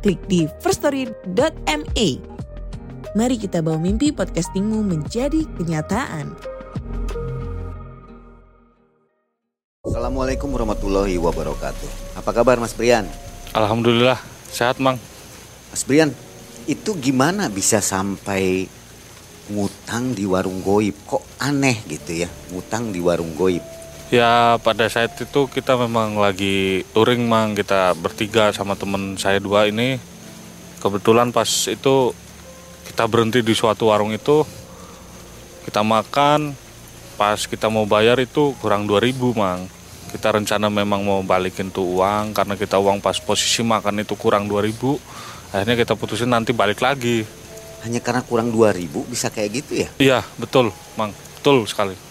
klik di firststory.me. Mari kita bawa mimpi podcastingmu menjadi kenyataan. Assalamualaikum warahmatullahi wabarakatuh. Apa kabar Mas Brian? Alhamdulillah sehat mang. Mas Brian, itu gimana bisa sampai ngutang di warung goib? Kok aneh gitu ya, ngutang di warung goib? Ya pada saat itu kita memang lagi touring mang. Kita bertiga sama temen saya dua ini. Kebetulan pas itu kita berhenti di suatu warung itu. Kita makan. Pas kita mau bayar itu kurang 2000 mang. Kita rencana memang mau balikin tuh uang. Karena kita uang pas posisi makan itu kurang 2000 akhirnya kita putusin nanti balik lagi. Hanya karena kurang 2000 bisa kayak gitu ya? iya betul mang. Betul sekali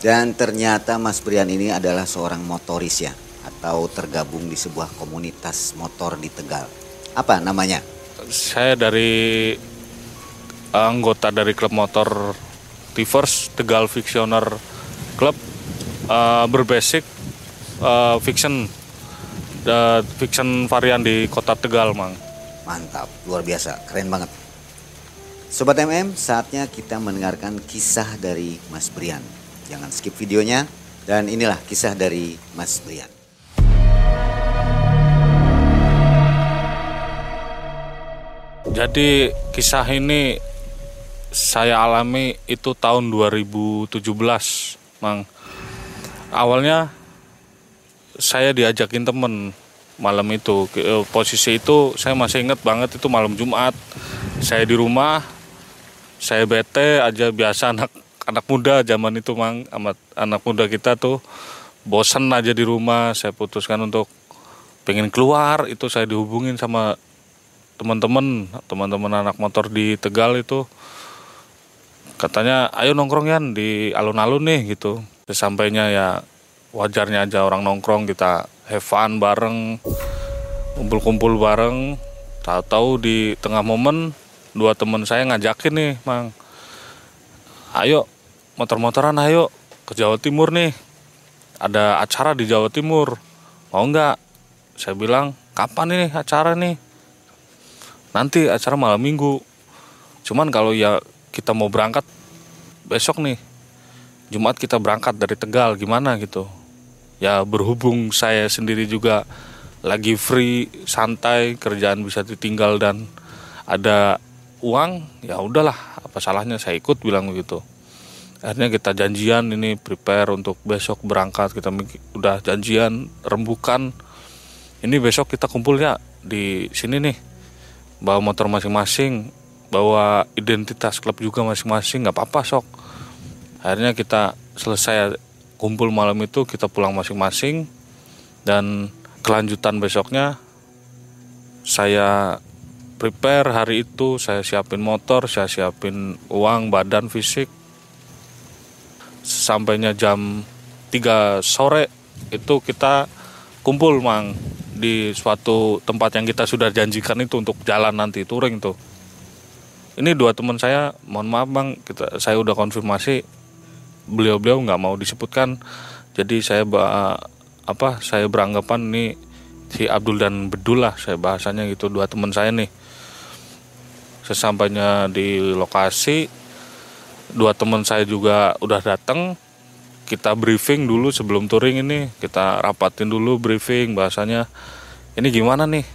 Dan ternyata Mas Brian ini adalah seorang motoris ya atau tergabung di sebuah komunitas motor di Tegal. Apa namanya? saya dari anggota dari klub motor Tivers Tegal Fictioner Club eh, berbasic eh, fiction the fiction varian di kota Tegal mang Mantap, luar biasa, keren banget. Sobat MM, saatnya kita mendengarkan kisah dari Mas Brian. Jangan skip videonya. Dan inilah kisah dari Mas Brian. jadi kisah ini saya alami itu tahun 2017 mang. Awalnya saya diajakin temen malam itu. Eh, posisi itu saya masih ingat banget itu malam Jumat. Saya di rumah saya bete aja biasa anak anak muda zaman itu mang amat anak muda kita tuh bosen aja di rumah. Saya putuskan untuk pengen keluar. Itu saya dihubungin sama teman-teman teman-teman anak motor di Tegal itu. Katanya ayo nongkrong ya di alun-alun nih gitu. Sesampainya ya wajarnya aja orang nongkrong kita have fun bareng kumpul-kumpul bareng. Tahu-tahu di tengah momen dua teman saya ngajakin nih mang. Ayo motor-motoran ayo ke Jawa Timur nih. Ada acara di Jawa Timur. Mau nggak? Saya bilang kapan nih acara nih? Nanti acara malam minggu. Cuman kalau ya kita mau berangkat besok nih. Jumat kita berangkat dari Tegal gimana gitu. Ya berhubung saya sendiri juga lagi free santai kerjaan bisa ditinggal dan ada uang ya udahlah apa salahnya saya ikut bilang begitu akhirnya kita janjian ini prepare untuk besok berangkat. Kita udah janjian rembukan. Ini besok kita kumpul ya di sini nih. Bawa motor masing-masing bawa identitas klub juga masing-masing. Nggak apa-apa sok. Akhirnya kita selesai kumpul malam itu kita pulang masing-masing. Dan kelanjutan besoknya saya prepare hari itu saya siapin motor saya siapin uang badan fisik sampainya jam 3 sore itu kita kumpul mang di suatu tempat yang kita sudah janjikan itu untuk jalan nanti touring tuh. Ini dua teman saya mohon maaf bang kita saya udah konfirmasi beliau-beliau nggak mau disebutkan. Jadi saya apa saya beranggapan ini si Abdul dan Bedul lah saya bahasanya gitu dua teman saya nih. Sesampainya di lokasi dua teman saya juga udah datang kita briefing dulu sebelum touring ini. Kita rapatin dulu briefing bahasanya ini gimana nih?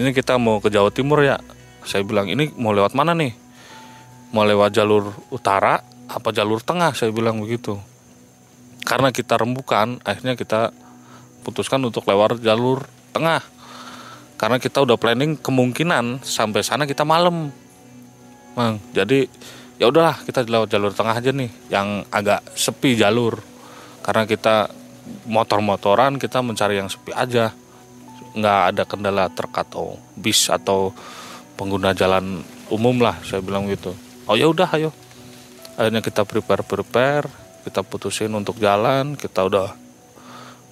Ini kita mau ke Jawa Timur ya? Saya bilang ini mau lewat mana nih? Mau lewat jalur utara apa jalur tengah? Saya bilang begitu. Karena kita rembukan akhirnya kita putuskan untuk lewat jalur tengah. Karena kita udah planning kemungkinan sampai sana kita malam. Mang, jadi ya udahlah kita lewat jalur tengah aja nih yang agak sepi jalur. Karena kita motor-motoran kita mencari yang sepi aja. Nggak ada kendala truk atau bis atau pengguna jalan umum lah saya bilang gitu. Oh ya udah ayo. Akhirnya kita prepare prepare kita putusin untuk jalan kita udah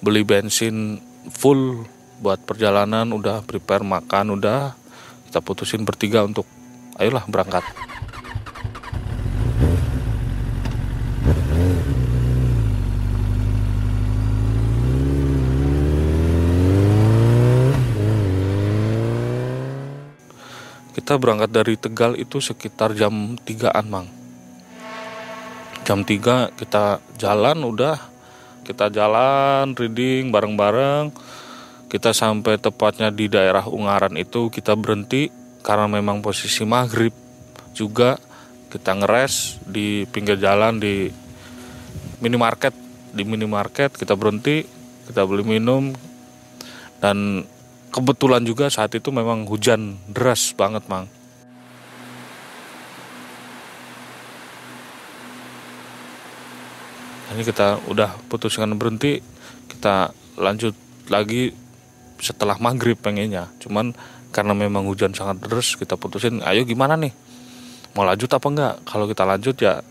beli bensin full buat perjalanan udah prepare makan udah. Kita putusin bertiga untuk ayolah berangkat kita berangkat dari Tegal itu sekitar jam 3an mang. Jam 3 kita jalan udah. Kita jalan reading bareng-bareng. Kita sampai tepatnya di daerah Ungaran itu kita berhenti karena memang posisi maghrib juga kita ngeres di pinggir jalan di minimarket. Di minimarket kita berhenti kita beli minum. Dan kebetulan juga saat itu memang hujan deras banget mang. Ini kita udah putuskan berhenti kita lanjut lagi setelah maghrib pengennya. Cuman karena memang hujan sangat deras kita putusin ayo gimana nih mau lanjut apa enggak? Kalau kita lanjut ya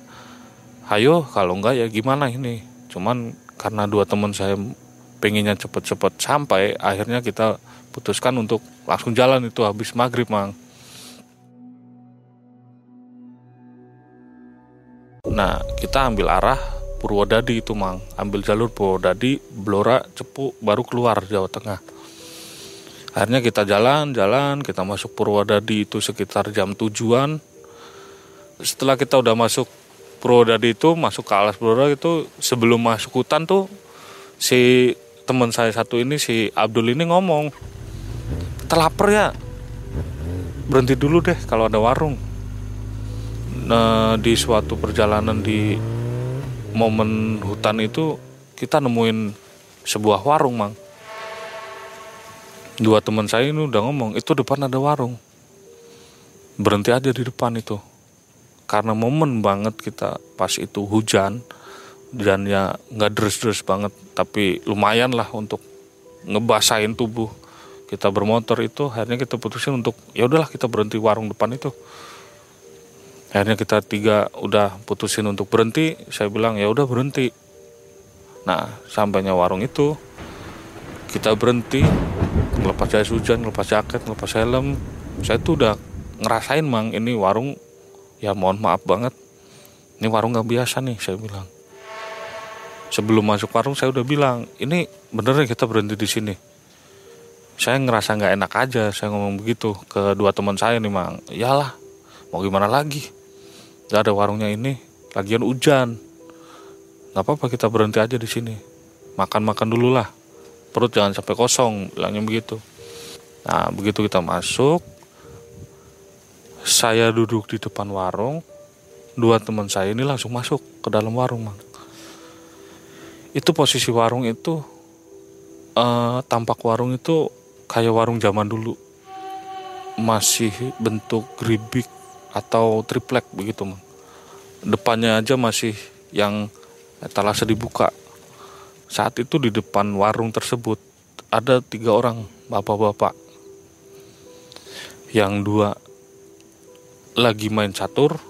ayo. Kalau enggak ya gimana ini? Cuman karena dua teman saya pengennya cepet-cepet sampai akhirnya kita putuskan untuk langsung jalan itu habis maghrib mang. Nah kita ambil arah Purwodadi itu mang. Ambil jalur Purwodadi Blora Cepu baru keluar Jawa Tengah. Akhirnya kita jalan-jalan kita masuk Purwodadi itu sekitar jam tujuan setelah kita udah masuk Purwodadi itu masuk ke alas Blora itu sebelum masuk hutan tuh si teman saya satu ini si Abdul ini ngomong lapar ya. Berhenti dulu deh kalau ada warung. Nah, di suatu perjalanan di momen hutan itu kita nemuin sebuah warung mang. Dua teman saya ini udah ngomong itu depan ada warung. Berhenti aja di depan itu karena momen banget kita pas itu hujan dan ya nggak deres-deres banget tapi lumayan lah untuk ngebasahin tubuh kita bermotor itu. Akhirnya kita putusin untuk ya udahlah kita berhenti warung depan itu. Akhirnya kita tiga udah putusin untuk berhenti. Saya bilang ya udah berhenti. Nah sampainya warung itu kita berhenti ngelepas jas hujan ngelepas jaket ngelepas helm. Saya tuh udah ngerasain mang ini warung ya mohon maaf banget. Ini warung nggak biasa nih saya bilang. Sebelum masuk warung saya udah bilang ini bener nih kita berhenti di sini. Saya ngerasa nggak enak aja saya ngomong begitu ke dua teman saya nih mang iyalah mau gimana lagi? Gak ada warungnya ini lagian hujan. Nggak apa-apa kita berhenti aja di sini. Makan-makan dulu lah. Perut jangan sampai kosong bilangnya begitu. Nah begitu kita masuk saya duduk di depan warung. Dua teman saya ini langsung masuk ke dalam warung mang. Itu posisi warung itu eh, tampak warung itu kayak warung zaman dulu. Masih bentuk geribik atau triplek begitu mang. Depannya aja masih yang etalase dibuka. Saat itu di depan warung tersebut ada tiga orang bapak-bapak. Yang dua lagi main catur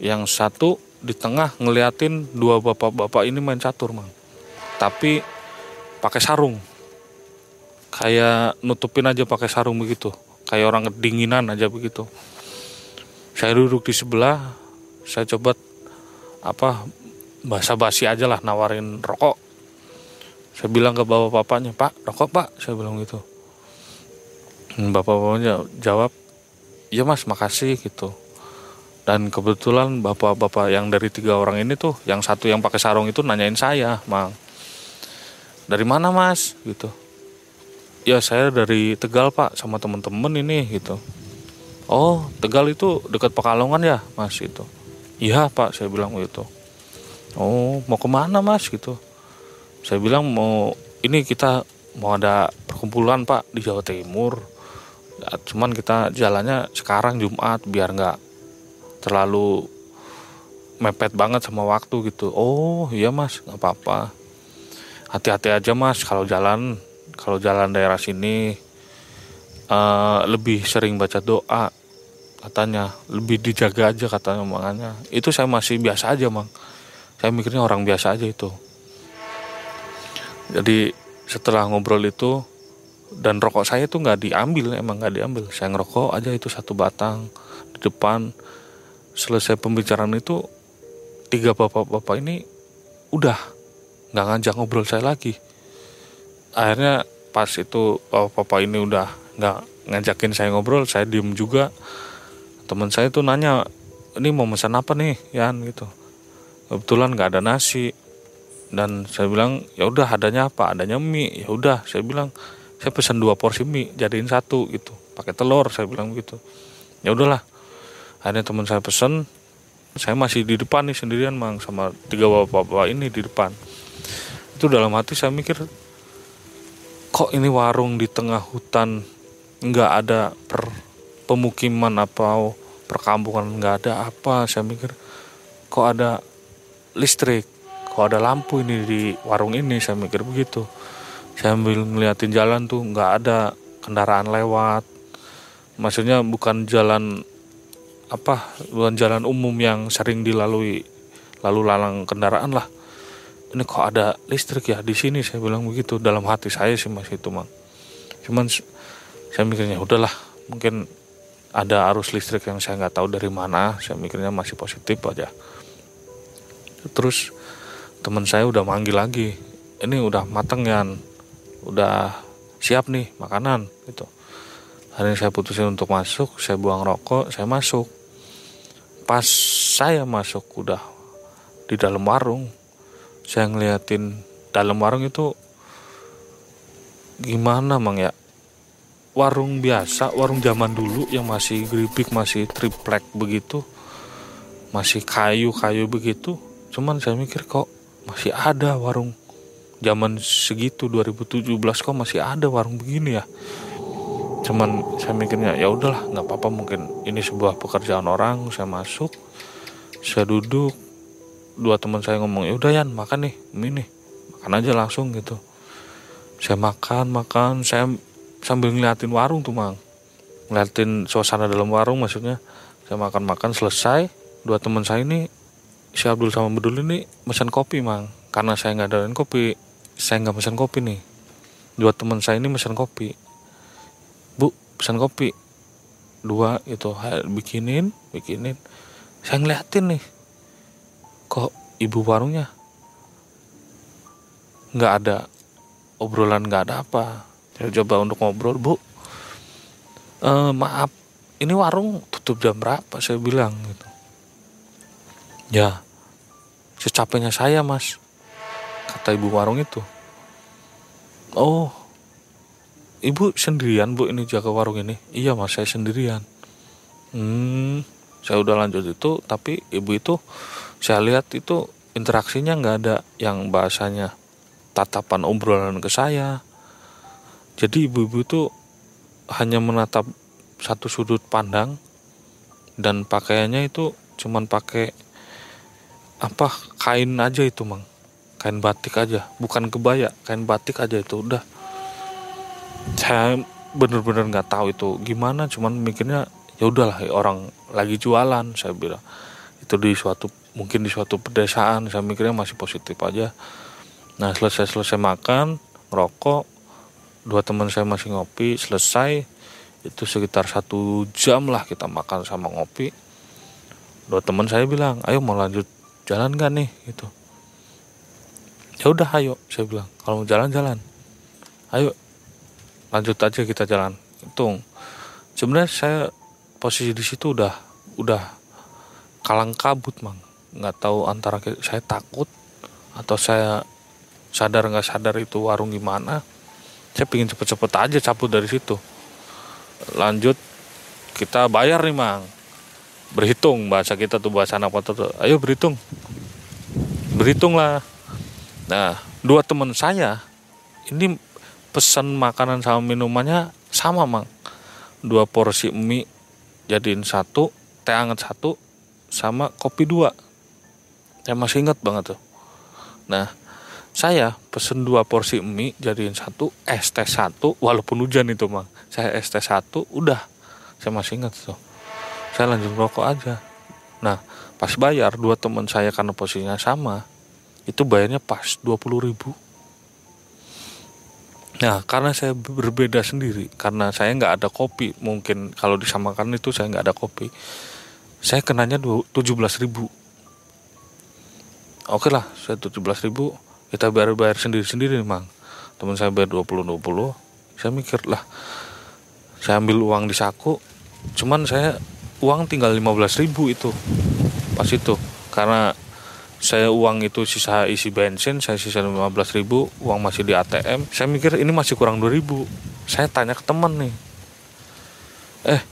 yang satu di tengah ngeliatin dua bapak-bapak ini main catur mang. Tapi pakai sarung. Kayak nutupin aja pakai sarung begitu. Kayak orang kedinginan aja begitu. Saya duduk di sebelah saya coba apa bahasa basi aja lah nawarin rokok. Saya bilang ke bapak bapaknya pak rokok pak saya bilang gitu. Bapak bapaknya jawab iya mas makasih gitu dan kebetulan bapak-bapak yang dari tiga orang ini tuh yang satu yang pakai sarung itu nanyain saya mang dari mana mas? Gitu. Ya saya dari Tegal pak sama temen-temen ini gitu. Oh Tegal itu dekat Pekalongan ya mas? Itu iya pak saya bilang gitu. Oh mau ke mana mas? Gitu. Saya bilang mau ini kita mau ada perkumpulan pak di Jawa Timur. Ya, cuman kita jalannya sekarang Jumat biar nggak terlalu mepet banget sama waktu gitu. Oh iya mas nggak apa-apa. Hati-hati aja mas kalau jalan kalau jalan daerah sini uh, lebih sering baca doa katanya. Lebih dijaga aja katanya makanya. Itu saya masih biasa aja mang. Saya mikirnya orang biasa aja itu. Jadi setelah ngobrol itu dan rokok saya tuh nggak diambil emang nggak diambil. Saya ngerokok aja itu satu batang di depan selesai pembicaraan itu tiga bapak-bapak ini udah nggak ngajak ngobrol saya lagi. Akhirnya pas itu bapak-bapak ini udah nggak ngajakin saya ngobrol saya diem juga. Teman saya tuh nanya ini mau pesan apa nih Yan? gitu. Kebetulan nggak ada nasi. Dan saya bilang ya udah adanya apa? Adanya mie. Ya udah saya bilang. Saya pesan dua porsi mie jadiin satu gitu. Pakai telur saya bilang gitu. Ya udahlah akhirnya teman saya pesen saya masih di depan nih sendirian mang sama tiga bapak-bapak ini di depan. Itu dalam hati saya mikir kok ini warung di tengah hutan nggak ada per pemukiman apa perkampungan nggak ada apa? Saya mikir kok ada listrik? Kok ada lampu ini di warung ini? Saya mikir begitu. Saya ambil ngeliatin jalan tuh nggak ada kendaraan lewat. Maksudnya bukan jalan apa jalan umum yang sering dilalui lalu lalang kendaraan lah. Ini kok ada listrik ya di sini? Saya bilang begitu. Dalam hati saya sih masih itu mang. Cuman saya mikirnya udahlah mungkin ada arus listrik yang saya nggak tahu dari mana. Saya mikirnya masih positif aja. Terus teman saya udah manggil lagi. Ini udah mateng ya udah siap nih makanan gitu. Hari ini saya putusin untuk masuk saya buang rokok saya masuk pas saya masuk udah di dalam warung saya ngeliatin dalam warung itu gimana mang ya warung biasa, warung zaman dulu yang masih geripik, masih triplek begitu, masih kayu-kayu begitu. Cuman saya mikir kok masih ada warung zaman segitu 2017 kok masih ada warung begini ya. Cuman saya mikirnya ya udahlah nggak apa-apa mungkin ini sebuah pekerjaan orang. Saya masuk, saya duduk, dua teman saya ngomong ya udah Yan makan nih ini nih makan aja langsung gitu. Saya makan makan saya sambil ngeliatin warung tuh mang. Ngeliatin suasana dalam warung maksudnya. Saya makan-makan selesai. Dua teman saya ini si Abdul sama Bedul ini pesan kopi mang. Karena saya nggak ada kopi saya nggak pesan kopi nih. Dua teman saya ini pesan kopi pesan kopi. Dua itu bikinin bikinin. Saya ngeliatin nih kok ibu warungnya nggak ada obrolan nggak ada apa. Saya coba untuk ngobrol bu e, maaf ini warung tutup jam berapa? Saya bilang gitu. Ya secapeknya saya mas kata ibu warung itu. Oh ibu sendirian bu ini jaga warung ini? Iya mas saya sendirian. Hmm saya udah lanjut itu tapi ibu itu saya lihat itu interaksinya nggak ada yang bahasanya tatapan obrolan ke saya. Jadi ibu-ibu itu hanya menatap satu sudut pandang dan pakaiannya itu cuman pakai apa kain aja itu mang. Kain batik aja bukan kebaya kain batik aja itu udah saya bener-bener nggak tahu itu gimana cuman mikirnya ya udahlah orang lagi jualan saya bilang. Itu di suatu mungkin di suatu pedesaan saya mikirnya masih positif aja. Nah selesai selesai makan rokok dua teman saya masih ngopi selesai itu sekitar satu jam lah kita makan sama ngopi. Dua teman saya bilang ayo mau lanjut jalan gak nih? Gitu. Ya udah ayo saya bilang. Kalau mau jalan-jalan ayo lanjut aja kita jalan. Hitung sebenarnya saya posisi di situ udah udah kalang kabut mang. Nggak tahu antara saya takut atau saya sadar nggak sadar itu warung gimana saya pingin cepet-cepet aja cabut dari situ. Lanjut kita bayar nih mang. Berhitung bahasa kita tuh bahasa anak kota tuh. Ayo berhitung. Berhitung lah nah dua teman saya ini pesan makanan sama minumannya sama mang. Dua porsi mie jadiin satu teh hangat satu sama kopi dua. Saya masih ingat banget tuh. Nah saya pesen dua porsi mie jadiin satu es teh satu walaupun hujan itu mang. Saya es teh satu udah. Saya masih ingat tuh. Saya lanjut rokok aja. Nah pas bayar dua teman saya karena posisinya sama itu bayarnya pas dua puluh ribu Nah, karena saya berbeda sendiri, karena saya nggak ada kopi, mungkin kalau disamakan itu saya nggak ada kopi, saya kenanya 17 ribu. Oke lah, saya 17 ribu, kita bayar bayar sendiri sendiri mang. Teman saya bayar 20 20, saya mikir lah, saya ambil uang di saku, cuman saya uang tinggal 15 ribu itu, pas itu, karena saya uang itu sisa isi bensin saya sisa 15 ribu uang masih di ATM saya mikir ini masih kurang 2 ribu. Saya tanya ke teman nih eh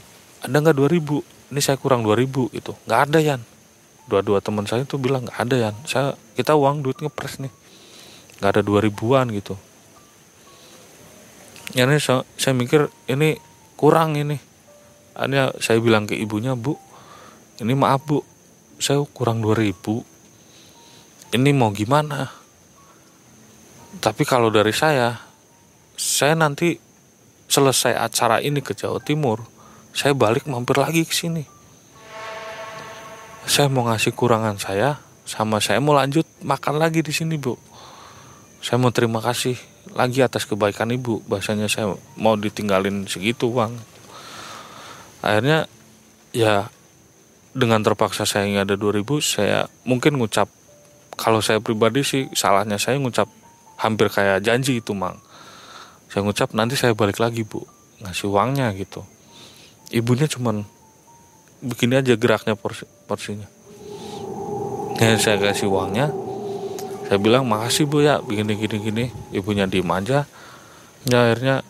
ada nggak 2 ribu? Ini saya kurang 2 ribu itu nggak ada Yan. Dua-dua teman saya itu bilang nggak ada Yan. Saya kita uang duit ngepres nih. Nggak ada 2 ribuan gitu. Ya ini saya, saya mikir ini kurang ini. Hanya saya bilang ke ibunya bu ini maaf bu. Saya kurang 2 ribu ini mau gimana? Tapi kalau dari saya saya nanti selesai acara ini ke Jawa Timur saya balik mampir lagi ke sini. Saya mau ngasih kurangan saya sama saya mau lanjut makan lagi di sini bu. Saya mau terima kasih lagi atas kebaikan ibu. Bahasanya saya mau ditinggalin segitu bang. Akhirnya ya dengan terpaksa saya nggak ada 2000 saya mungkin ngucap kalau saya pribadi sih salahnya saya ngucap hampir kayak janji itu mang. Saya ngucap nanti saya balik lagi bu. Ngasih uangnya gitu. Ibunya cuman begini aja geraknya porsi, porsinya. Ya saya kasih uangnya. Saya bilang makasih bu ya. Begini gini gini. Ibunya diem aja. Ya akhirnya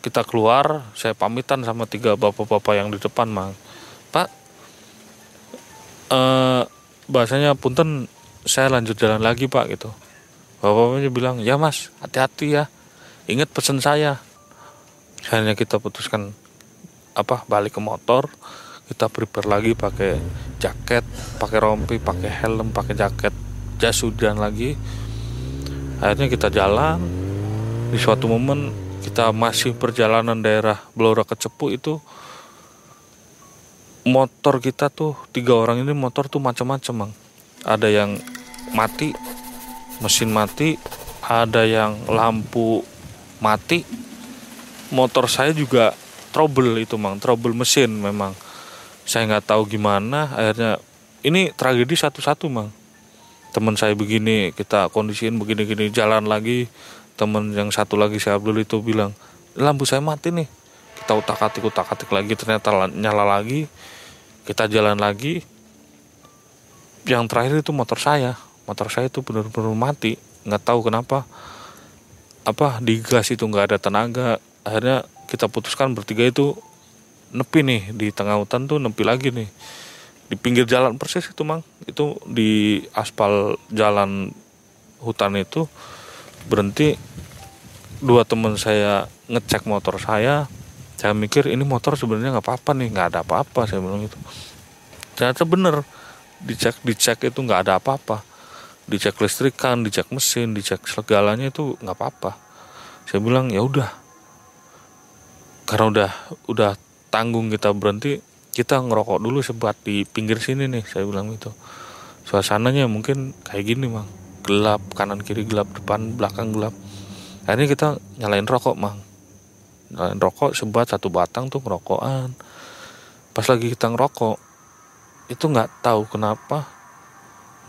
kita keluar. Saya pamitan sama tiga bapak-bapak yang di depan mang. Pak eh, bahasanya punten saya lanjut jalan lagi pak gitu. Bapak-bapaknya bilang ya mas hati-hati ya. Ingat pesan saya. Hanya kita putuskan apa balik ke motor. Kita prepare lagi pakai jaket pakai rompi pakai helm pakai jaket jas hujan lagi. Akhirnya kita jalan. Di suatu momen kita masih perjalanan daerah Blora ke Cepu itu motor kita tuh tiga orang ini motor tuh macam-macam ada yang mati mesin mati ada yang lampu mati. Motor saya juga trouble itu mang. Trouble mesin memang. Saya nggak tahu gimana akhirnya ini tragedi satu-satu mang. Teman saya begini kita kondisiin begini-gini jalan lagi. Teman yang satu lagi saya Abdul itu bilang lampu saya mati nih. Kita utak atik utak atik lagi ternyata nyala lagi. Kita jalan lagi. Yang terakhir itu motor saya motor saya itu benar-benar mati. Nggak tahu kenapa. Apa di gas itu nggak ada tenaga. Akhirnya kita putuskan bertiga itu nepi nih. Di tengah hutan tuh nepi lagi nih. Di pinggir jalan persis itu mang. Itu di aspal jalan hutan itu berhenti. Dua teman saya ngecek motor saya. Saya mikir ini motor sebenarnya nggak apa-apa nih. Nggak ada apa-apa saya bilang itu ternyata bener. Dicek dicek itu nggak ada apa-apa dicek listrikan dicek mesin dicek segalanya itu nggak apa-apa. Saya bilang ya udah. Karena udah udah tanggung kita berhenti kita ngerokok dulu sebat di pinggir sini nih saya bilang itu suasananya mungkin kayak gini mang. Gelap kanan kiri gelap depan belakang gelap. Akhirnya kita nyalain rokok mang. Nyalain rokok sebat satu batang tuh ngerokokan. Pas lagi kita ngerokok itu nggak tahu kenapa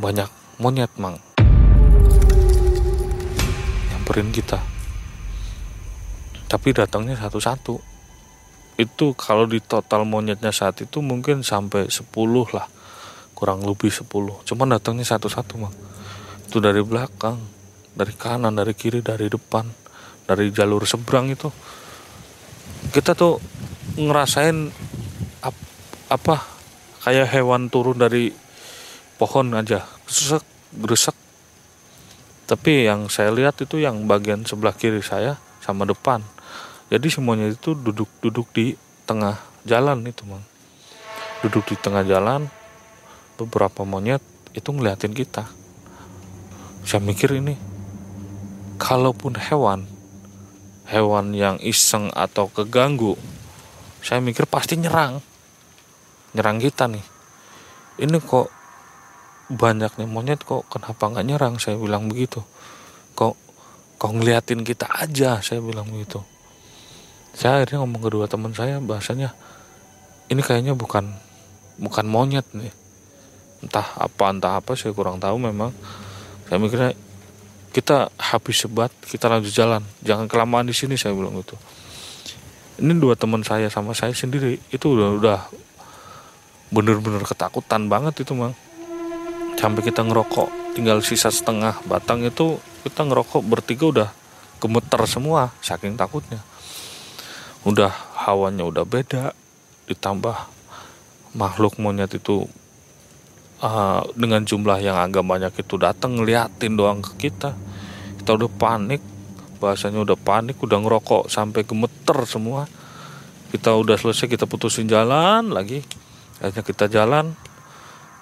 banyak monyet mang. Nyamperin kita. Tapi datangnya satu-satu. Itu kalau di total monyetnya saat itu mungkin sampai 10 lah. Kurang lebih 10 cuman datangnya satu-satu mang. Itu dari belakang dari kanan dari kiri dari depan dari jalur seberang itu. Kita tuh ngerasain ap, apa kayak hewan turun dari pohon aja gresek gresek tapi yang saya lihat itu yang bagian sebelah kiri saya sama depan. Jadi semuanya itu duduk-duduk di tengah jalan itu mang. Duduk di tengah jalan beberapa monyet itu ngeliatin kita. Saya mikir ini kalaupun hewan hewan yang iseng atau keganggu saya mikir pasti nyerang. Nyerang kita nih. Ini kok banyak nih monyet kok kenapa nggak nyerang? Saya bilang begitu. Kok kok ngeliatin kita aja? Saya bilang begitu. Saya akhirnya ngomong kedua teman saya bahasanya ini kayaknya bukan bukan monyet nih. Entah apa entah apa saya kurang tahu memang. Saya mikirnya kita habis sebat kita lanjut jalan. Jangan kelamaan di sini saya bilang gitu. Ini dua teman saya sama saya sendiri itu udah udah bener-bener ketakutan banget itu mang sampai kita ngerokok tinggal sisa setengah batang itu kita ngerokok bertiga udah gemeter semua saking takutnya. Udah hawanya udah beda ditambah makhluk monyet itu uh, dengan jumlah yang agak banyak itu datang ngeliatin doang ke kita. Kita udah panik bahasanya udah panik udah ngerokok sampai gemeter semua. Kita udah selesai kita putusin jalan lagi. Akhirnya kita jalan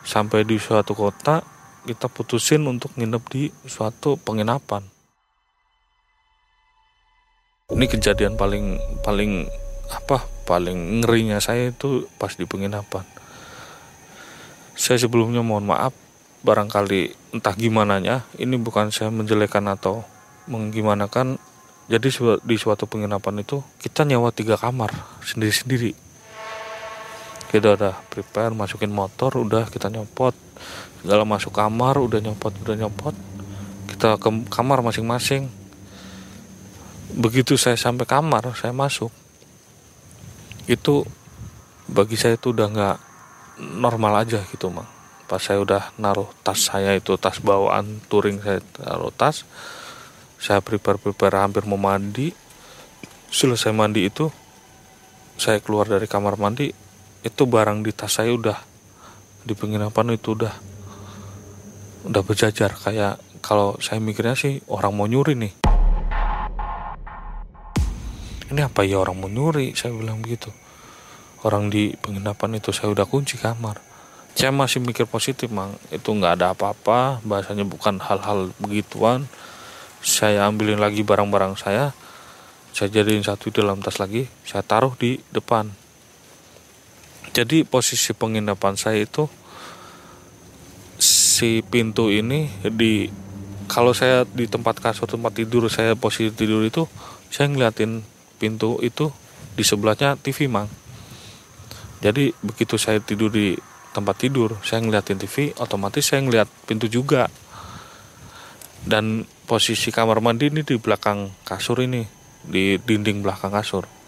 sampai di suatu kota kita putusin untuk nginep di suatu penginapan. Ini kejadian paling paling apa paling ngerinya saya itu pas di penginapan. Saya sebelumnya mohon maaf barangkali entah gimana nya ini bukan saya menjelekan atau menggimanakan. Jadi di suatu penginapan itu kita nyawa tiga kamar sendiri-sendiri kita udah prepare masukin motor udah kita nyopot. Segala masuk kamar udah nyopot udah nyopot. Kita ke kamar masing-masing. Begitu saya sampai kamar saya masuk. Itu bagi saya itu udah nggak normal aja gitu mang. Pas saya udah naruh tas saya itu tas bawaan touring saya taruh tas saya prepare prepare hampir mau mandi. Selesai mandi itu saya keluar dari kamar mandi itu barang di tas saya udah di penginapan itu udah udah berjajar. Kayak kalau saya mikirnya sih orang mau nyuri nih. Ini apa ya orang mau nyuri? Saya bilang begitu. Orang di penginapan itu saya udah kunci kamar. Saya masih mikir positif mang itu nggak ada apa-apa. Bahasanya bukan hal-hal begituan. Saya ambilin lagi barang-barang saya. Saya jadiin satu dalam tas lagi. Saya taruh di depan jadi posisi penginapan saya itu si pintu ini di kalau saya di tempat kasur tempat tidur saya posisi tidur itu saya ngeliatin pintu itu di sebelahnya TV mang. Jadi begitu saya tidur di tempat tidur saya ngeliatin TV otomatis saya ngeliat pintu juga. Dan posisi kamar mandi ini di belakang kasur ini di dinding belakang kasur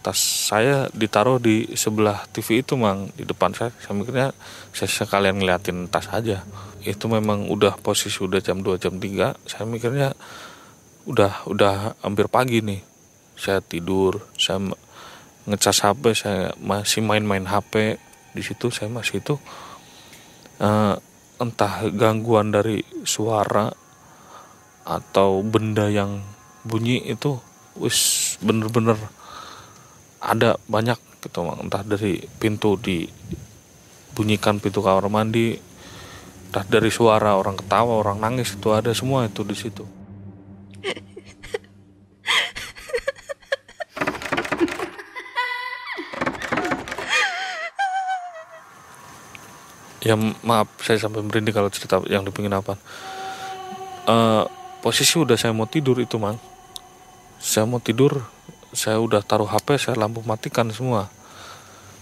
tas saya ditaruh di sebelah TV itu mang di depan saya. Saya mikirnya saya sekalian ngeliatin tas aja. Itu memang udah posisi udah jam 2 jam 3 saya mikirnya udah udah hampir pagi nih. Saya tidur saya ngecas HP saya masih main-main HP di situ saya masih itu uh, entah gangguan dari suara atau benda yang bunyi itu wis bener-bener ada banyak gitu entah dari pintu dibunyikan pintu kamar mandi entah dari suara orang ketawa orang nangis itu ada semua itu di situ. Ya maaf saya sampai merinding kalau cerita yang di penginapan uh, posisi udah saya mau tidur itu mang. Saya mau tidur saya udah taruh HP saya lampu matikan semua.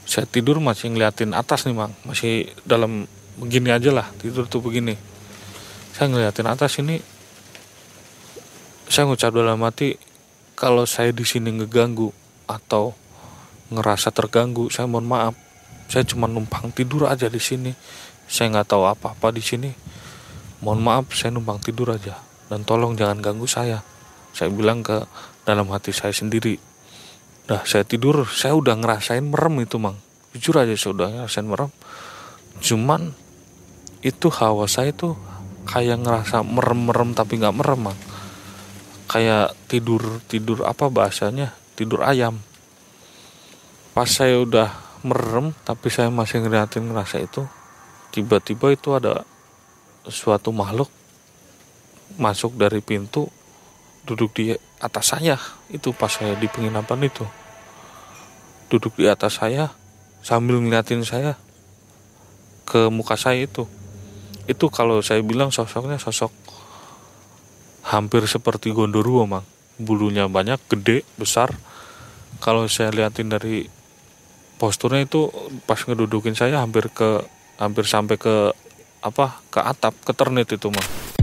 Saya tidur masih ngeliatin atas nih mang. Masih dalam begini aja lah tidur tuh begini. Saya ngeliatin atas ini. Saya ngucap dalam hati kalau saya di sini ngeganggu atau ngerasa terganggu saya mohon maaf. Saya cuma numpang tidur aja di sini. Saya nggak tahu apa-apa di sini. Mohon maaf saya numpang tidur aja. Dan tolong jangan ganggu saya. Saya bilang ke dalam hati saya sendiri. Nah saya tidur saya udah ngerasain merem itu mang. Jujur aja saya udah ngerasain merem. Cuman itu hawa saya tuh kayak ngerasa merem-merem tapi nggak merem mang. Kayak tidur tidur apa bahasanya? Tidur ayam. Pas saya udah merem tapi saya masih ngeliatin ngerasa itu Tiba-tiba itu ada suatu makhluk masuk dari pintu duduk di atas saya. Itu pas saya di penginapan itu. Duduk di atas saya sambil ngeliatin saya ke muka saya itu. Itu kalau saya bilang sosoknya sosok hampir seperti gondoruo mang. Bulunya banyak gede besar. Kalau saya liatin dari posturnya itu pas ngedudukin saya hampir ke hampir sampai ke apa ke atap ke ternit itu mah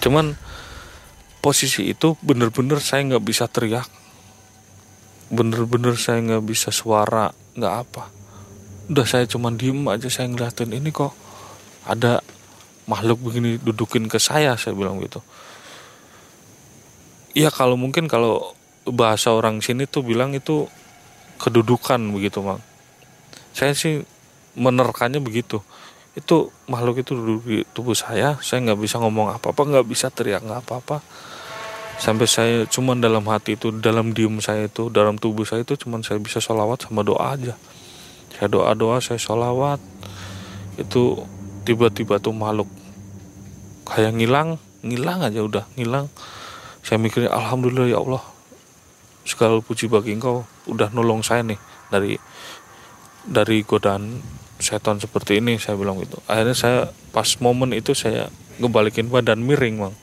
cuman posisi itu bener-bener saya nggak bisa teriak. Bener-bener saya nggak bisa suara nggak apa. Udah saya cuman diem aja saya ngeliatin ini kok ada makhluk begini dudukin ke saya saya bilang gitu. Ya kalau mungkin kalau bahasa orang sini tuh bilang itu kedudukan begitu mang. Saya sih menerkannya begitu itu makhluk itu duduk di tubuh saya saya nggak bisa ngomong apa-apa nggak bisa teriak nggak apa-apa. Sampai saya cuman dalam hati itu dalam diem saya itu dalam tubuh saya itu cuman saya bisa sholawat sama doa aja. Saya doa doa saya sholawat. Itu tiba-tiba tuh makhluk kayak ngilang ngilang aja udah ngilang. Saya mikirnya alhamdulillah ya Allah segala puji bagi engkau. Udah nolong saya nih dari dari godaan setan seperti ini saya bilang gitu. Akhirnya saya pas momen itu saya ngebalikin badan miring bang.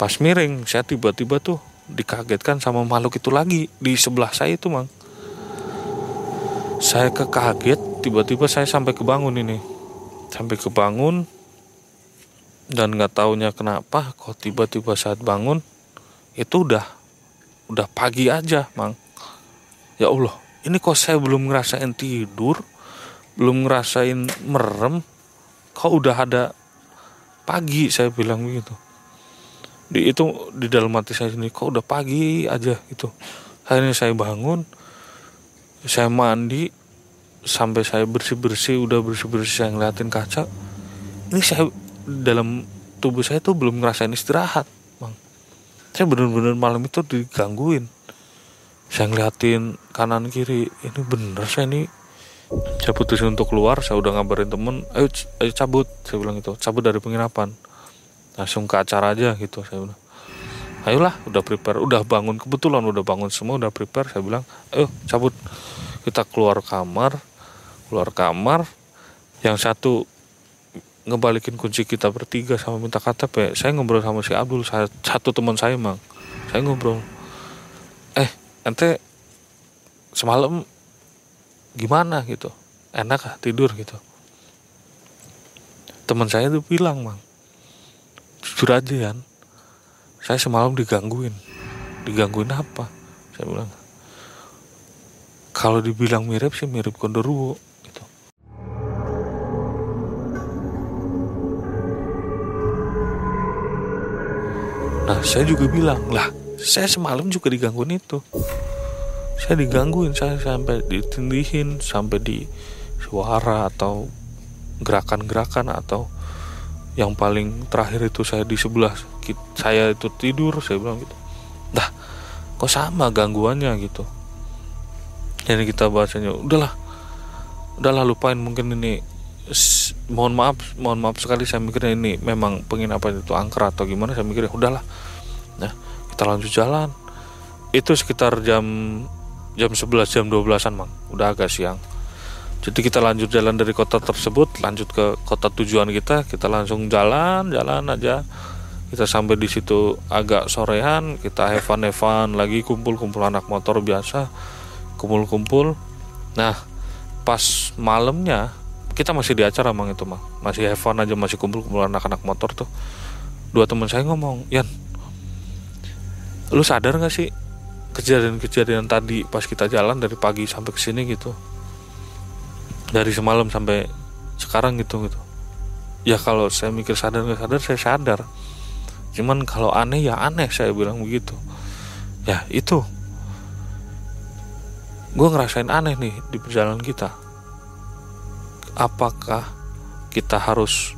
Pas miring saya tiba-tiba tuh dikagetkan sama makhluk itu lagi di sebelah saya itu bang saya kekaget tiba-tiba saya sampai kebangun ini. Sampai kebangun dan nggak taunya kenapa kok tiba-tiba saat bangun itu udah udah pagi aja mang. Ya Allah ini kok saya belum ngerasain tidur belum ngerasain merem kok udah ada pagi saya bilang begitu. Di itu di dalam hati saya sendiri kok udah pagi aja gitu. Akhirnya saya bangun saya mandi sampai saya bersih bersih udah bersih bersih saya ngeliatin kaca. Ini saya dalam tubuh saya tuh belum ngerasain istirahat bang. Saya bener-bener malam itu digangguin. Saya ngeliatin kanan kiri ini bener saya ini saya putusin untuk keluar saya udah ngabarin temen ayo, ayo cabut saya bilang gitu. Cabut dari penginapan. Langsung ke acara aja gitu saya bilang. Ayolah udah prepare udah bangun kebetulan udah bangun semua udah prepare saya bilang. Ayo cabut. Kita keluar kamar keluar kamar. Yang satu ngebalikin kunci kita bertiga sama minta KTP saya ngobrol sama si Abdul saya, satu teman saya mang. Saya ngobrol. Eh ente semalam gimana? gitu. Enak ah tidur gitu. Teman saya tuh bilang mang jujur aja kan saya semalam digangguin. Digangguin apa? Saya bilang kalau dibilang mirip sih mirip kondoruo gitu. Nah saya juga bilang lah saya semalam juga digangguin itu saya digangguin saya sampai ditindihin sampai di suara atau gerakan-gerakan atau yang paling terakhir itu saya di sebelah saya itu tidur saya bilang gitu dah kok sama gangguannya? gitu. Jadi kita bahasanya udahlah udahlah lupain mungkin ini mohon maaf mohon maaf sekali saya mikirnya ini memang penginapan itu angker atau gimana saya mikirnya udahlah nah kita lanjut jalan. Itu sekitar jam jam 11 jam 12an mang. Udah agak siang. Jadi kita lanjut jalan dari kota tersebut lanjut ke kota tujuan kita. Kita langsung jalan jalan aja. Kita sampai di situ agak sorean kita hevan hevan lagi kumpul kumpul anak motor biasa. Kumpul kumpul nah pas malamnya kita masih di acara mang itu mah masih hevan aja masih kumpul kumpul anak anak motor tuh. Dua teman saya ngomong Yan lu sadar gak sih kejadian-kejadian tadi pas kita jalan dari pagi sampai ke sini gitu. Dari semalam sampai sekarang gitu gitu. Ya kalau saya mikir sadar nggak sadar saya sadar. Cuman kalau aneh ya aneh saya bilang begitu. Ya itu. Gue ngerasain aneh nih di perjalanan kita. Apakah kita harus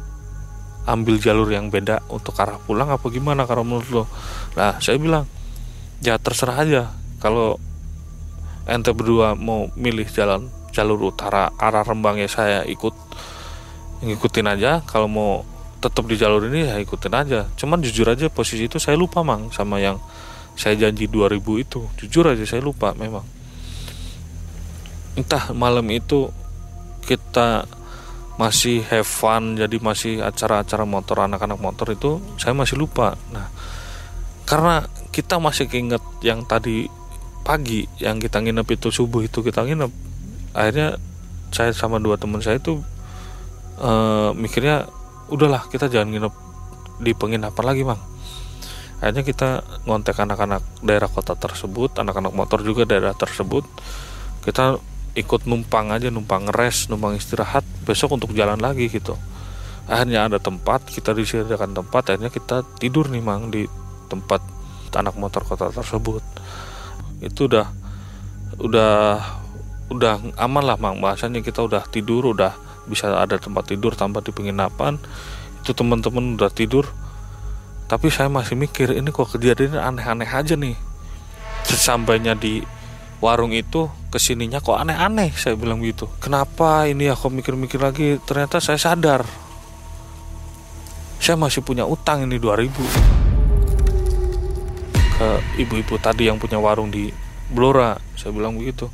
ambil jalur yang beda untuk arah pulang apa gimana kalau menurut lo? Nah saya bilang ya terserah aja. Kalau ente berdua mau milih jalan jalur utara arah Rembang ya saya ikut ngikutin aja. Kalau mau tetap di jalur ini ya ikutin aja. Cuman jujur aja posisi itu saya lupa mang sama yang saya janji 2000 itu. Jujur aja saya lupa memang. Entah malam itu kita masih have fun jadi masih acara-acara motor anak-anak motor itu saya masih lupa. Nah karena kita masih keinget yang tadi pagi yang kita nginep itu subuh itu kita nginep. Akhirnya saya sama dua teman saya itu uh, mikirnya udahlah kita jangan nginep di penginapan lagi bang akhirnya kita ngontek anak-anak daerah kota tersebut anak-anak motor juga daerah tersebut. Kita ikut numpang aja numpang ngeres numpang istirahat besok untuk jalan lagi gitu. Akhirnya ada tempat kita disediakan tempat akhirnya kita tidur nih mang di tempat anak motor kota tersebut. Itu udah udah udah aman lah mang. Bahasanya kita udah tidur udah bisa ada tempat tidur tanpa di penginapan itu teman-teman udah tidur. Tapi saya masih mikir ini kok kejadiannya aneh-aneh aja nih. Sesampainya di warung itu ke sininya kok aneh-aneh saya bilang gitu kenapa ini aku mikir-mikir lagi? Ternyata saya sadar. Saya masih punya utang ini 2000 ke ibu-ibu tadi yang punya warung di Blora saya bilang begitu.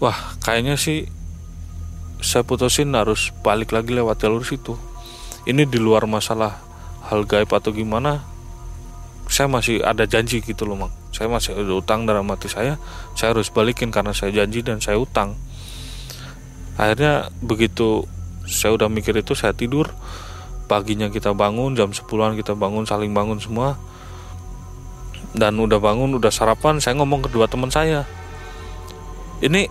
Wah kayaknya sih saya putusin harus balik lagi lewat jalur situ. Ini di luar masalah hal gaib atau gimana saya masih ada janji gitu loh mang. Saya masih ada utang dalam hati saya saya harus balikin karena saya janji dan saya utang. Akhirnya begitu saya udah mikir itu saya tidur. Paginya kita bangun jam 10an kita bangun saling bangun semua dan udah bangun udah sarapan saya ngomong ke dua teman saya. Ini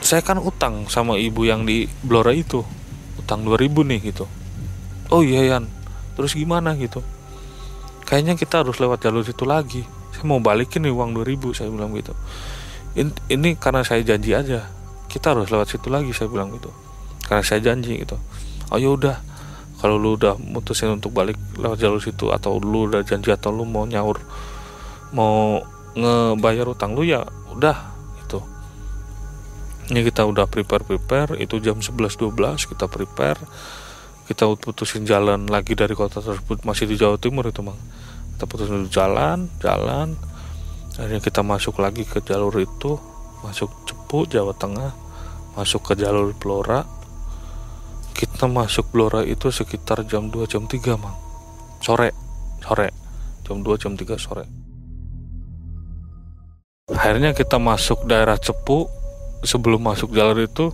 saya kan utang sama ibu yang di Blora itu. Utang 2000 nih gitu. Oh iya Yan. Terus gimana gitu? Kayaknya kita harus lewat jalur itu lagi. Saya mau balikin nih uang 2000 saya bilang gitu. Ini, ini karena saya janji aja. Kita harus lewat situ lagi saya bilang gitu. Karena saya janji gitu. Oh ya udah. Kalau lu udah mutusin untuk balik lewat jalur situ atau lu udah janji atau lu mau nyaur mau ngebayar utang lu ya udah gitu. Ini kita udah prepare prepare itu jam 11.12 kita prepare. Kita putusin jalan lagi dari kota tersebut masih di Jawa Timur itu mang. Kita putusin jalan jalan. Akhirnya kita masuk lagi ke jalur itu masuk Cepu Jawa Tengah masuk ke jalur Blora. Kita masuk Blora itu sekitar jam 2 jam 3 mang. Sore sore. Jam 2 jam 3 sore akhirnya kita masuk daerah Cepu. Sebelum masuk jalur itu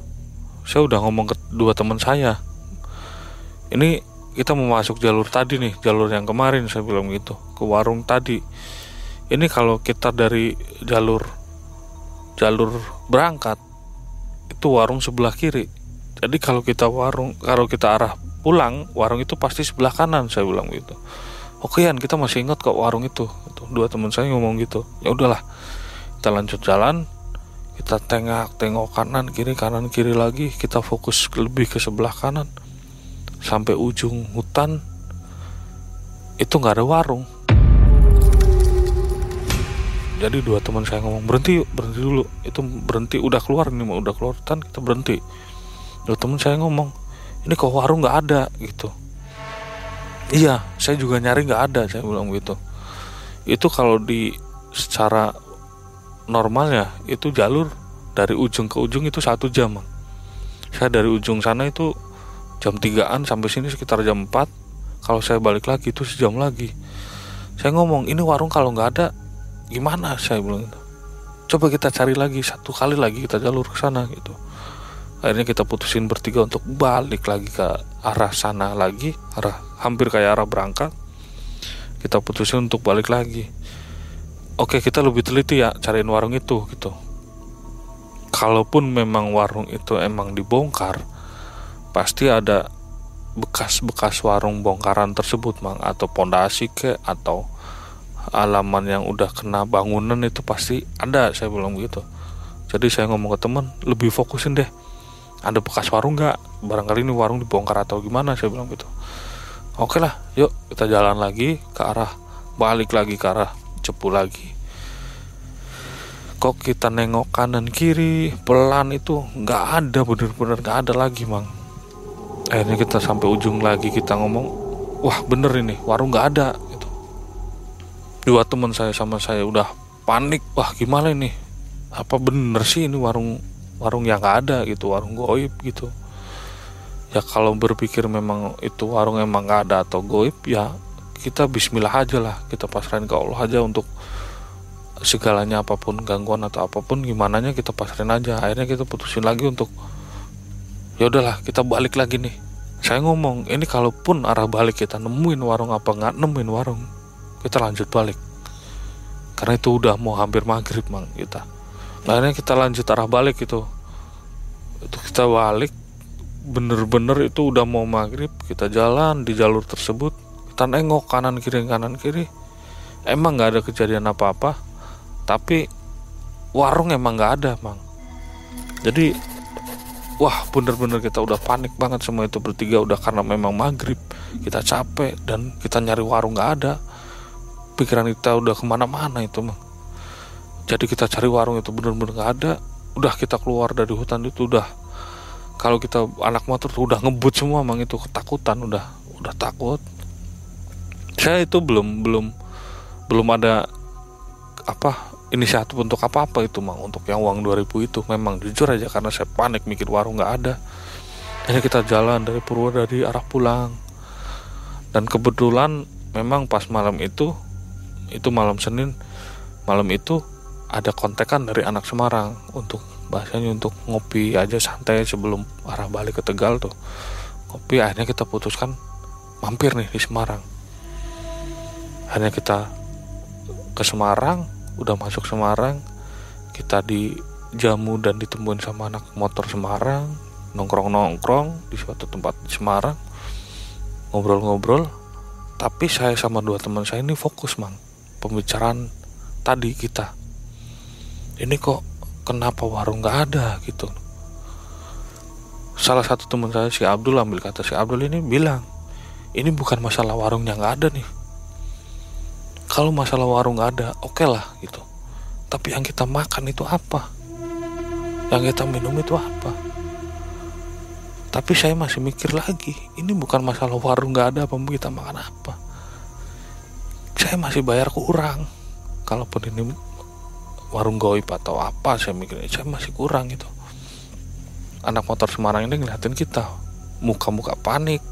saya udah ngomong ke dua teman saya. Ini kita mau masuk jalur tadi nih jalur yang kemarin saya bilang gitu ke warung tadi. Ini kalau kita dari jalur jalur berangkat itu warung sebelah kiri. Jadi kalau kita warung kalau kita arah pulang warung itu pasti sebelah kanan saya bilang gitu. Oke kan kita masih ingat kok warung itu. Dua teman saya ngomong gitu. Ya udahlah kita lanjut jalan. Kita tengok tengok kanan kiri kanan kiri lagi. Kita fokus lebih ke sebelah kanan. Sampai ujung hutan. Itu nggak ada warung. Jadi dua teman saya ngomong berhenti berhenti dulu. Itu berhenti udah keluar nih udah keluar hutan kita berhenti. Dua teman saya ngomong ini kok warung nggak ada? Gitu. Iya saya juga nyari nggak ada saya bilang gitu itu kalau di secara normalnya itu jalur dari ujung ke ujung itu satu jam saya dari ujung sana itu jam 3an sampai sini sekitar jam 4 kalau saya balik lagi itu sejam lagi. Saya ngomong ini warung kalau nggak ada gimana? Saya bilang gitu. Coba kita cari lagi satu kali lagi kita jalur ke sana gitu. Akhirnya kita putusin bertiga untuk balik lagi ke arah sana lagi arah hampir kayak arah berangkat kita putusin untuk balik lagi oke kita lebih teliti ya cariin warung itu gitu. Kalaupun memang warung itu emang dibongkar pasti ada bekas-bekas warung bongkaran tersebut mang. Atau pondasi ke atau alaman yang udah kena bangunan itu pasti ada saya bilang begitu. Jadi saya ngomong ke teman lebih fokusin deh ada bekas warung nggak? Barangkali ini warung dibongkar atau gimana saya bilang gitu oke lah yuk kita jalan lagi ke arah balik lagi ke arah cepu lagi. Kok kita nengok kanan kiri pelan itu nggak ada bener-bener nggak ada lagi mang. Akhirnya kita sampai ujung lagi kita ngomong wah bener ini warung nggak ada gitu. Dua teman saya sama saya udah panik wah gimana ini? Apa bener sih ini warung warung yang nggak ada? gitu warung goib gitu. Ya kalau berpikir memang itu warung emang nggak ada atau goib ya kita Bismillah aja lah kita pasrahin ke Allah aja untuk segalanya apa pun gangguan atau apa pun gimana nya kita pasrahin aja. Akhirnya kita putusin lagi untuk ya udahlah kita balik lagi nih. Saya ngomong ini kalaupun arah balik kita nemuin warung apa nggak nemuin warung kita lanjut balik. Karena itu udah mau hampir maghrib mang kita. Nah, akhirnya kita lanjut arah balik itu. Itu kita balik bener-bener itu udah mau maghrib kita jalan di jalur tersebut kita nengok kanan kiri kanan kiri. Emang nggak ada kejadian apa-apa. Tapi warung emang nggak ada mang. Jadi wah bener-bener kita udah panik banget semua itu bertiga. Udah karena memang maghrib kita capek dan kita nyari warung nggak ada. Pikiran kita udah ke mana-mana itu mang. Jadi kita cari warung itu bener-bener nggak ada. Udah kita keluar dari hutan itu udah kalau kita anak motor tuh udah ngebut semua mang. Itu ketakutan udah udah takut saya itu belum belum belum ada apa inisiatif untuk apa-apa itu mang. Untuk yang uang 2000 itu memang jujur aja karena saya panik mikir warung nggak ada. Jadi kita jalan dari Purwodadi arah pulang. Dan kebetulan memang pas malam itu itu malam Senin malam itu ada kontekan dari anak Semarang untuk bahasanya untuk ngopi aja santai sebelum arah balik ke Tegal tuh. Ngopi akhirnya kita putuskan mampir nih di Semarang akhirnya kita ke Semarang udah masuk Semarang kita dijamu dan ditemuin sama anak motor Semarang nongkrong-nongkrong di suatu tempat di Semarang ngobrol-ngobrol. Tapi saya sama dua teman saya ini fokus mang pembicaraan tadi kita. Ini kok kenapa warung nggak ada gitu. Salah satu teman saya si Abdul ambil kata si Abdul ini bilang ini bukan masalah warungnya nggak ada nih kalau masalah warung ada oke okay lah gitu. Tapi yang kita makan itu apa? Yang kita minum itu apa? Tapi saya masih mikir lagi ini bukan masalah warung nggak ada apa kita makan apa? Saya masih bayar kurang. Kalaupun ini warung goib atau apa saya mikir saya masih kurang gitu. Anak motor Semarang ini ngeliatin kita muka-muka panik.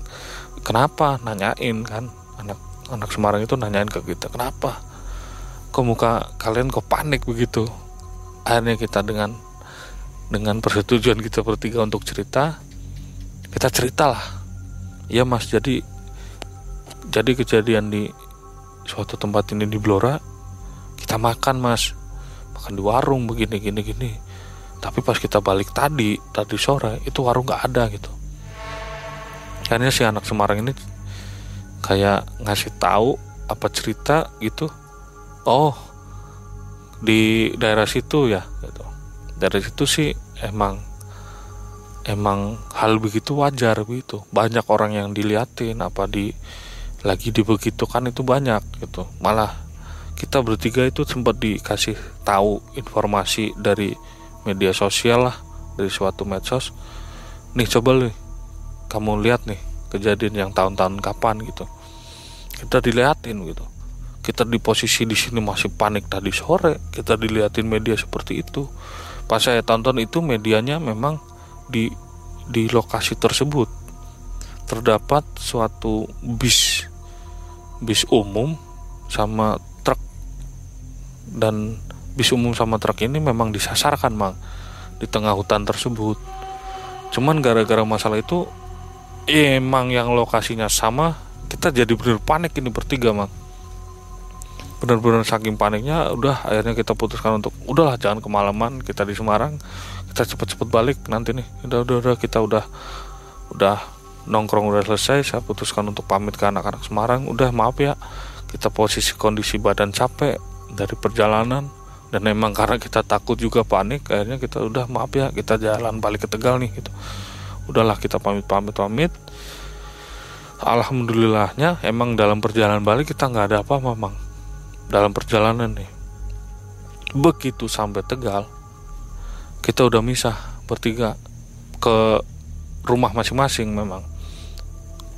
Kenapa? Nanyain kan anak Semarang itu nanyain ke kita kenapa? Kok muka kalian kok panik begitu? Akhirnya kita dengan dengan persetujuan kita bertiga untuk cerita kita ceritalah. Ya mas jadi jadi kejadian di suatu tempat ini di Blora kita makan mas. Makan di warung begini gini gini. Tapi pas kita balik tadi tadi sore itu warung nggak ada gitu. Akhirnya si anak Semarang ini kayak ngasih tahu apa cerita gitu. Oh di daerah situ ya gitu. Dari situ sih emang emang hal begitu wajar begitu banyak orang yang diliatin apa di lagi dibegitukan itu banyak gitu. Malah kita bertiga itu sempat dikasih tahu informasi dari media sosial lah dari suatu medsos. Nih coba nih kamu lihat nih kejadian yang tahun-tahun kapan gitu. Kita dilihatin gitu. Kita di posisi di sini masih panik tadi sore kita dilihatin media seperti itu. Pas saya tonton itu medianya memang di di lokasi tersebut. Terdapat suatu bis bis umum sama truk. Dan bis umum sama truk ini memang disasarkan mang di tengah hutan tersebut. Cuman gara-gara masalah itu emang yang lokasinya sama kita jadi bener panik ini bertiga mang. Bener-bener saking paniknya udah akhirnya kita putuskan untuk udahlah jangan kemalaman kita di Semarang kita cepet-cepet balik nanti nih. Udah udah, udah kita udah udah nongkrong udah selesai saya putuskan untuk pamit ke anak-anak Semarang. Udah maaf ya kita posisi kondisi badan capek dari perjalanan dan emang karena kita takut juga panik akhirnya kita udah maaf ya kita jalan balik ke Tegal nih gitu udahlah kita pamit pamit pamit alhamdulillahnya emang dalam perjalanan balik kita nggak ada apa-apa mang. Dalam perjalanan nih begitu sampai Tegal kita udah misah bertiga ke rumah masing-masing memang.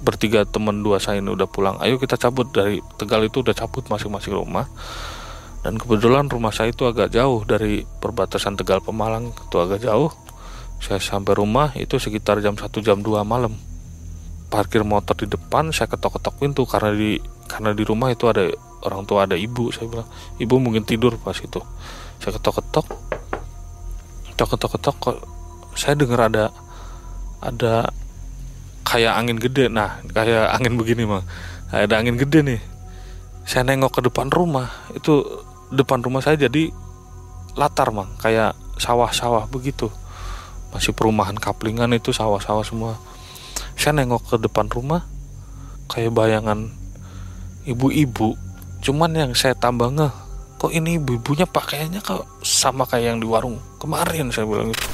Bertiga teman dua saya ini udah pulang. Ayo kita cabut dari Tegal itu udah cabut masing-masing rumah. Dan kebetulan rumah saya itu agak jauh dari perbatasan Tegal Pemalang itu agak jauh saya sampai rumah itu sekitar jam 1 jam 2 malam. Parkir motor di depan saya ketok-ketok pintu karena di karena di rumah itu ada orang tua ada ibu saya bilang. Ibu mungkin tidur pas itu. Saya ketok-ketok ketok-ketok kok saya dengar ada ada kayak angin gede. Nah kayak angin begini mah ada angin gede nih. Saya nengok ke depan rumah itu depan rumah saya jadi latar mang. Kayak sawah-sawah begitu masih perumahan kaplingan itu sawah-sawah semua. Saya nengok ke depan rumah kayak bayangan ibu-ibu. Cuman yang saya tambah ngeh kok ini ibu-ibunya pakaiannya kok sama kayak yang di warung kemarin saya bilang gitu.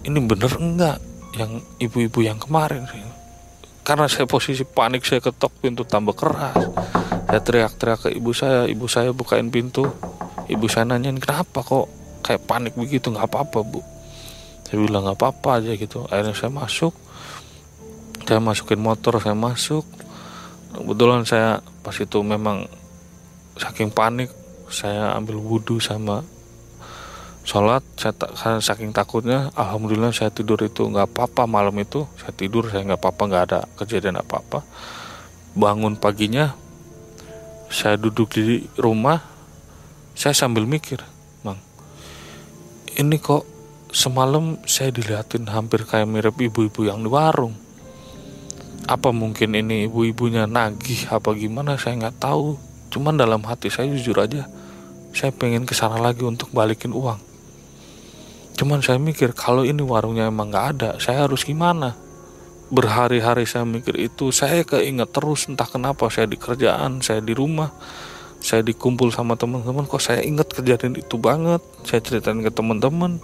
Ini bener enggak yang ibu-ibu yang kemarin sih karena saya posisi panik saya ketok pintu tambah keras. Saya teriak-teriak ke ibu saya ibu saya bukain pintu. Ibu saya nanyain kenapa kok kayak panik begitu? Nggak apa-apa bu. Saya bilang nggak apa-apa aja gitu. Akhirnya saya masuk. Saya masukin motor saya masuk. Kebetulan saya pas itu memang saking panik saya ambil wudhu sama sholat saya karena saking takutnya alhamdulillah saya tidur itu nggak apa-apa malam itu. Saya tidur saya nggak apa-apa nggak ada kejadian apa-apa. Bangun paginya saya duduk di rumah saya sambil mikir mang ini kok semalam saya dilihatin hampir kayak mirip ibu-ibu yang di warung. Apa mungkin ini ibu-ibunya nagih apa gimana? Saya nggak tahu. Cuman dalam hati saya jujur aja saya pengen ke sana lagi untuk balikin uang cuman saya mikir kalau ini warungnya emang nggak ada saya harus gimana? Berhari-hari saya mikir itu saya keinget terus entah kenapa saya di kerjaan saya di rumah saya dikumpul sama teman-teman kok saya ingat kejadian itu banget? Saya ceritain ke teman-teman.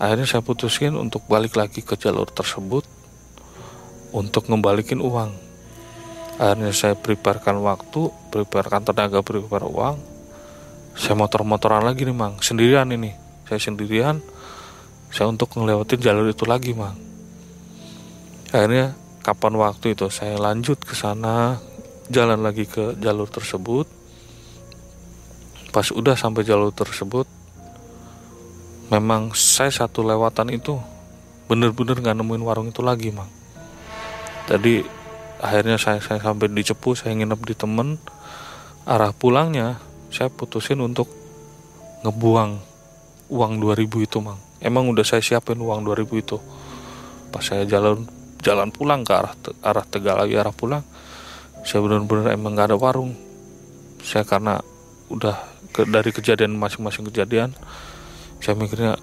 Akhirnya saya putuskan untuk balik lagi ke jalur tersebut untuk ngembalikin uang. Akhirnya saya preparekan waktu preparekan tenaga prepare uang. Saya motor-motoran lagi nih mang. Sendirian ini saya sendirian saya untuk ngelewatin jalur itu lagi mang. Akhirnya kapan waktu itu saya lanjut ke sana jalan lagi ke jalur tersebut. Pas udah sampai jalur tersebut memang saya satu lewatan itu bener-bener nggak nemuin warung itu lagi mang. Jadi akhirnya saya saya sampai di Cepu saya nginep di temen. Arah pulangnya saya putusin untuk ngebuang uang 2000 itu mang. Emang udah saya siapin uang 2000 itu. Pas saya jalan jalan pulang ke arah arah Tegal lagi arah pulang saya benar-benar emang nggak ada warung. Saya karena udah ke, dari kejadian masing-masing kejadian saya mikirnya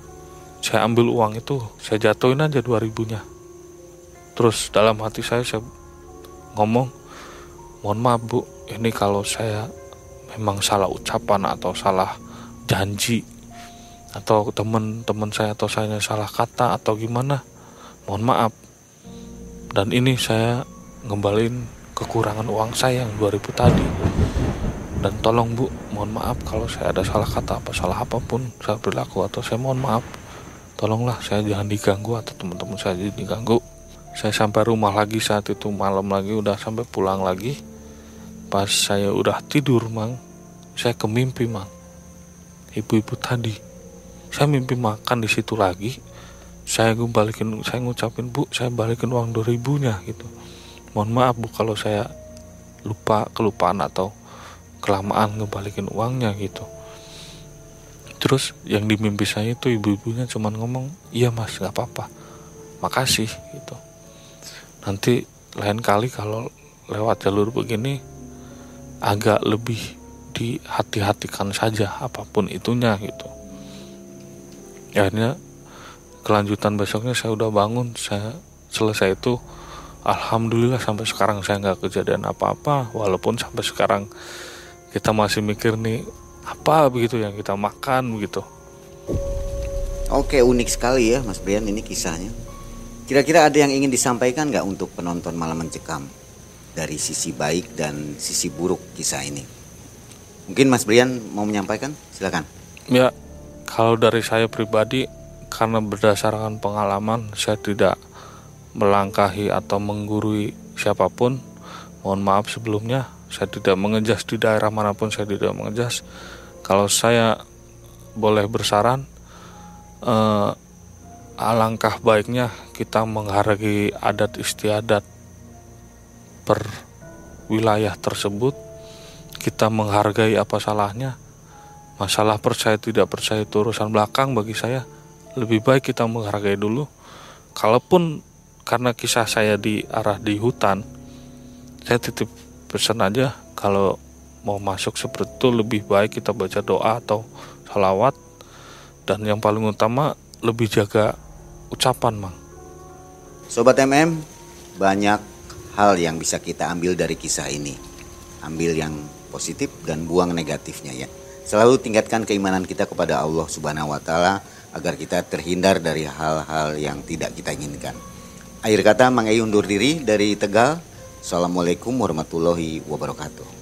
saya ambil uang itu saya jatuhin aja 2000 nya terus dalam hati saya saya ngomong mohon maaf bu ini kalau saya memang salah ucapan atau salah janji atau teman-teman saya atau saya salah kata atau gimana mohon maaf. Dan ini saya ngembalin kekurangan uang saya yang 2000 tadi. Dan tolong bu mohon maaf kalau saya ada salah kata apa salah apa pun saya berlaku atau saya mohon maaf. Tolonglah saya jangan diganggu atau teman-teman saya jadi diganggu. Saya sampai rumah lagi saat itu malam lagi udah sampai pulang lagi. Pas saya udah tidur mang saya kemimpi mang. Ibu-ibu tadi saya mimpi makan di situ lagi. Saya balikin saya ngucapin bu saya balikin uang 2000 nya gitu. Mohon maaf bu kalau saya lupa kelupaan atau kelamaan ngebalikin uangnya gitu. Terus yang di mimpi saya itu ibu-ibunya cuman ngomong iya mas nggak apa-apa. Makasih gitu. Nanti lain kali kalau lewat jalur begini agak lebih dihati-hatikan saja apa pun itunya gitu akhirnya kelanjutan besoknya saya udah bangun saya selesai itu alhamdulillah sampai sekarang saya nggak kejadian apa-apa walaupun sampai sekarang kita masih mikir nih apa begitu yang kita makan begitu Oke unik sekali ya Mas Brian ini kisahnya. Kira-kira ada yang ingin disampaikan nggak untuk penonton malam mencekam dari sisi baik dan sisi buruk kisah ini? Mungkin Mas Brian mau menyampaikan, silakan. Ya, kalau dari saya pribadi karena berdasarkan pengalaman saya tidak melangkahi atau menggurui siapa pun. Mohon maaf sebelumnya, saya tidak mengejas di daerah mana pun saya tidak mengejas. Kalau saya boleh bersaran, eh, alangkah baiknya kita menghargai adat istiadat per wilayah tersebut. Kita menghargai apa salahnya. Masalah percaya tidak percaya itu urusan belakang bagi saya. Lebih baik kita menghargai dulu. Kalaupun karena kisah saya di arah di hutan saya titip pesan aja kalau mau masuk seperti itu lebih baik kita baca doa atau salawat dan yang paling utama lebih jaga ucapan mang Sobat MM, banyak hal yang bisa kita ambil dari kisah ini. Ambil yang positif dan buang negatifnya ya. Selalu tingkatkan keimanan kita kepada Allah Subhanahu wa taala agar kita terhindar dari hal-hal yang tidak kita inginkan. Akhir kata Mang Ei undur diri dari Tegal. Assalamualaikum warahmatullahi wabarakatuh.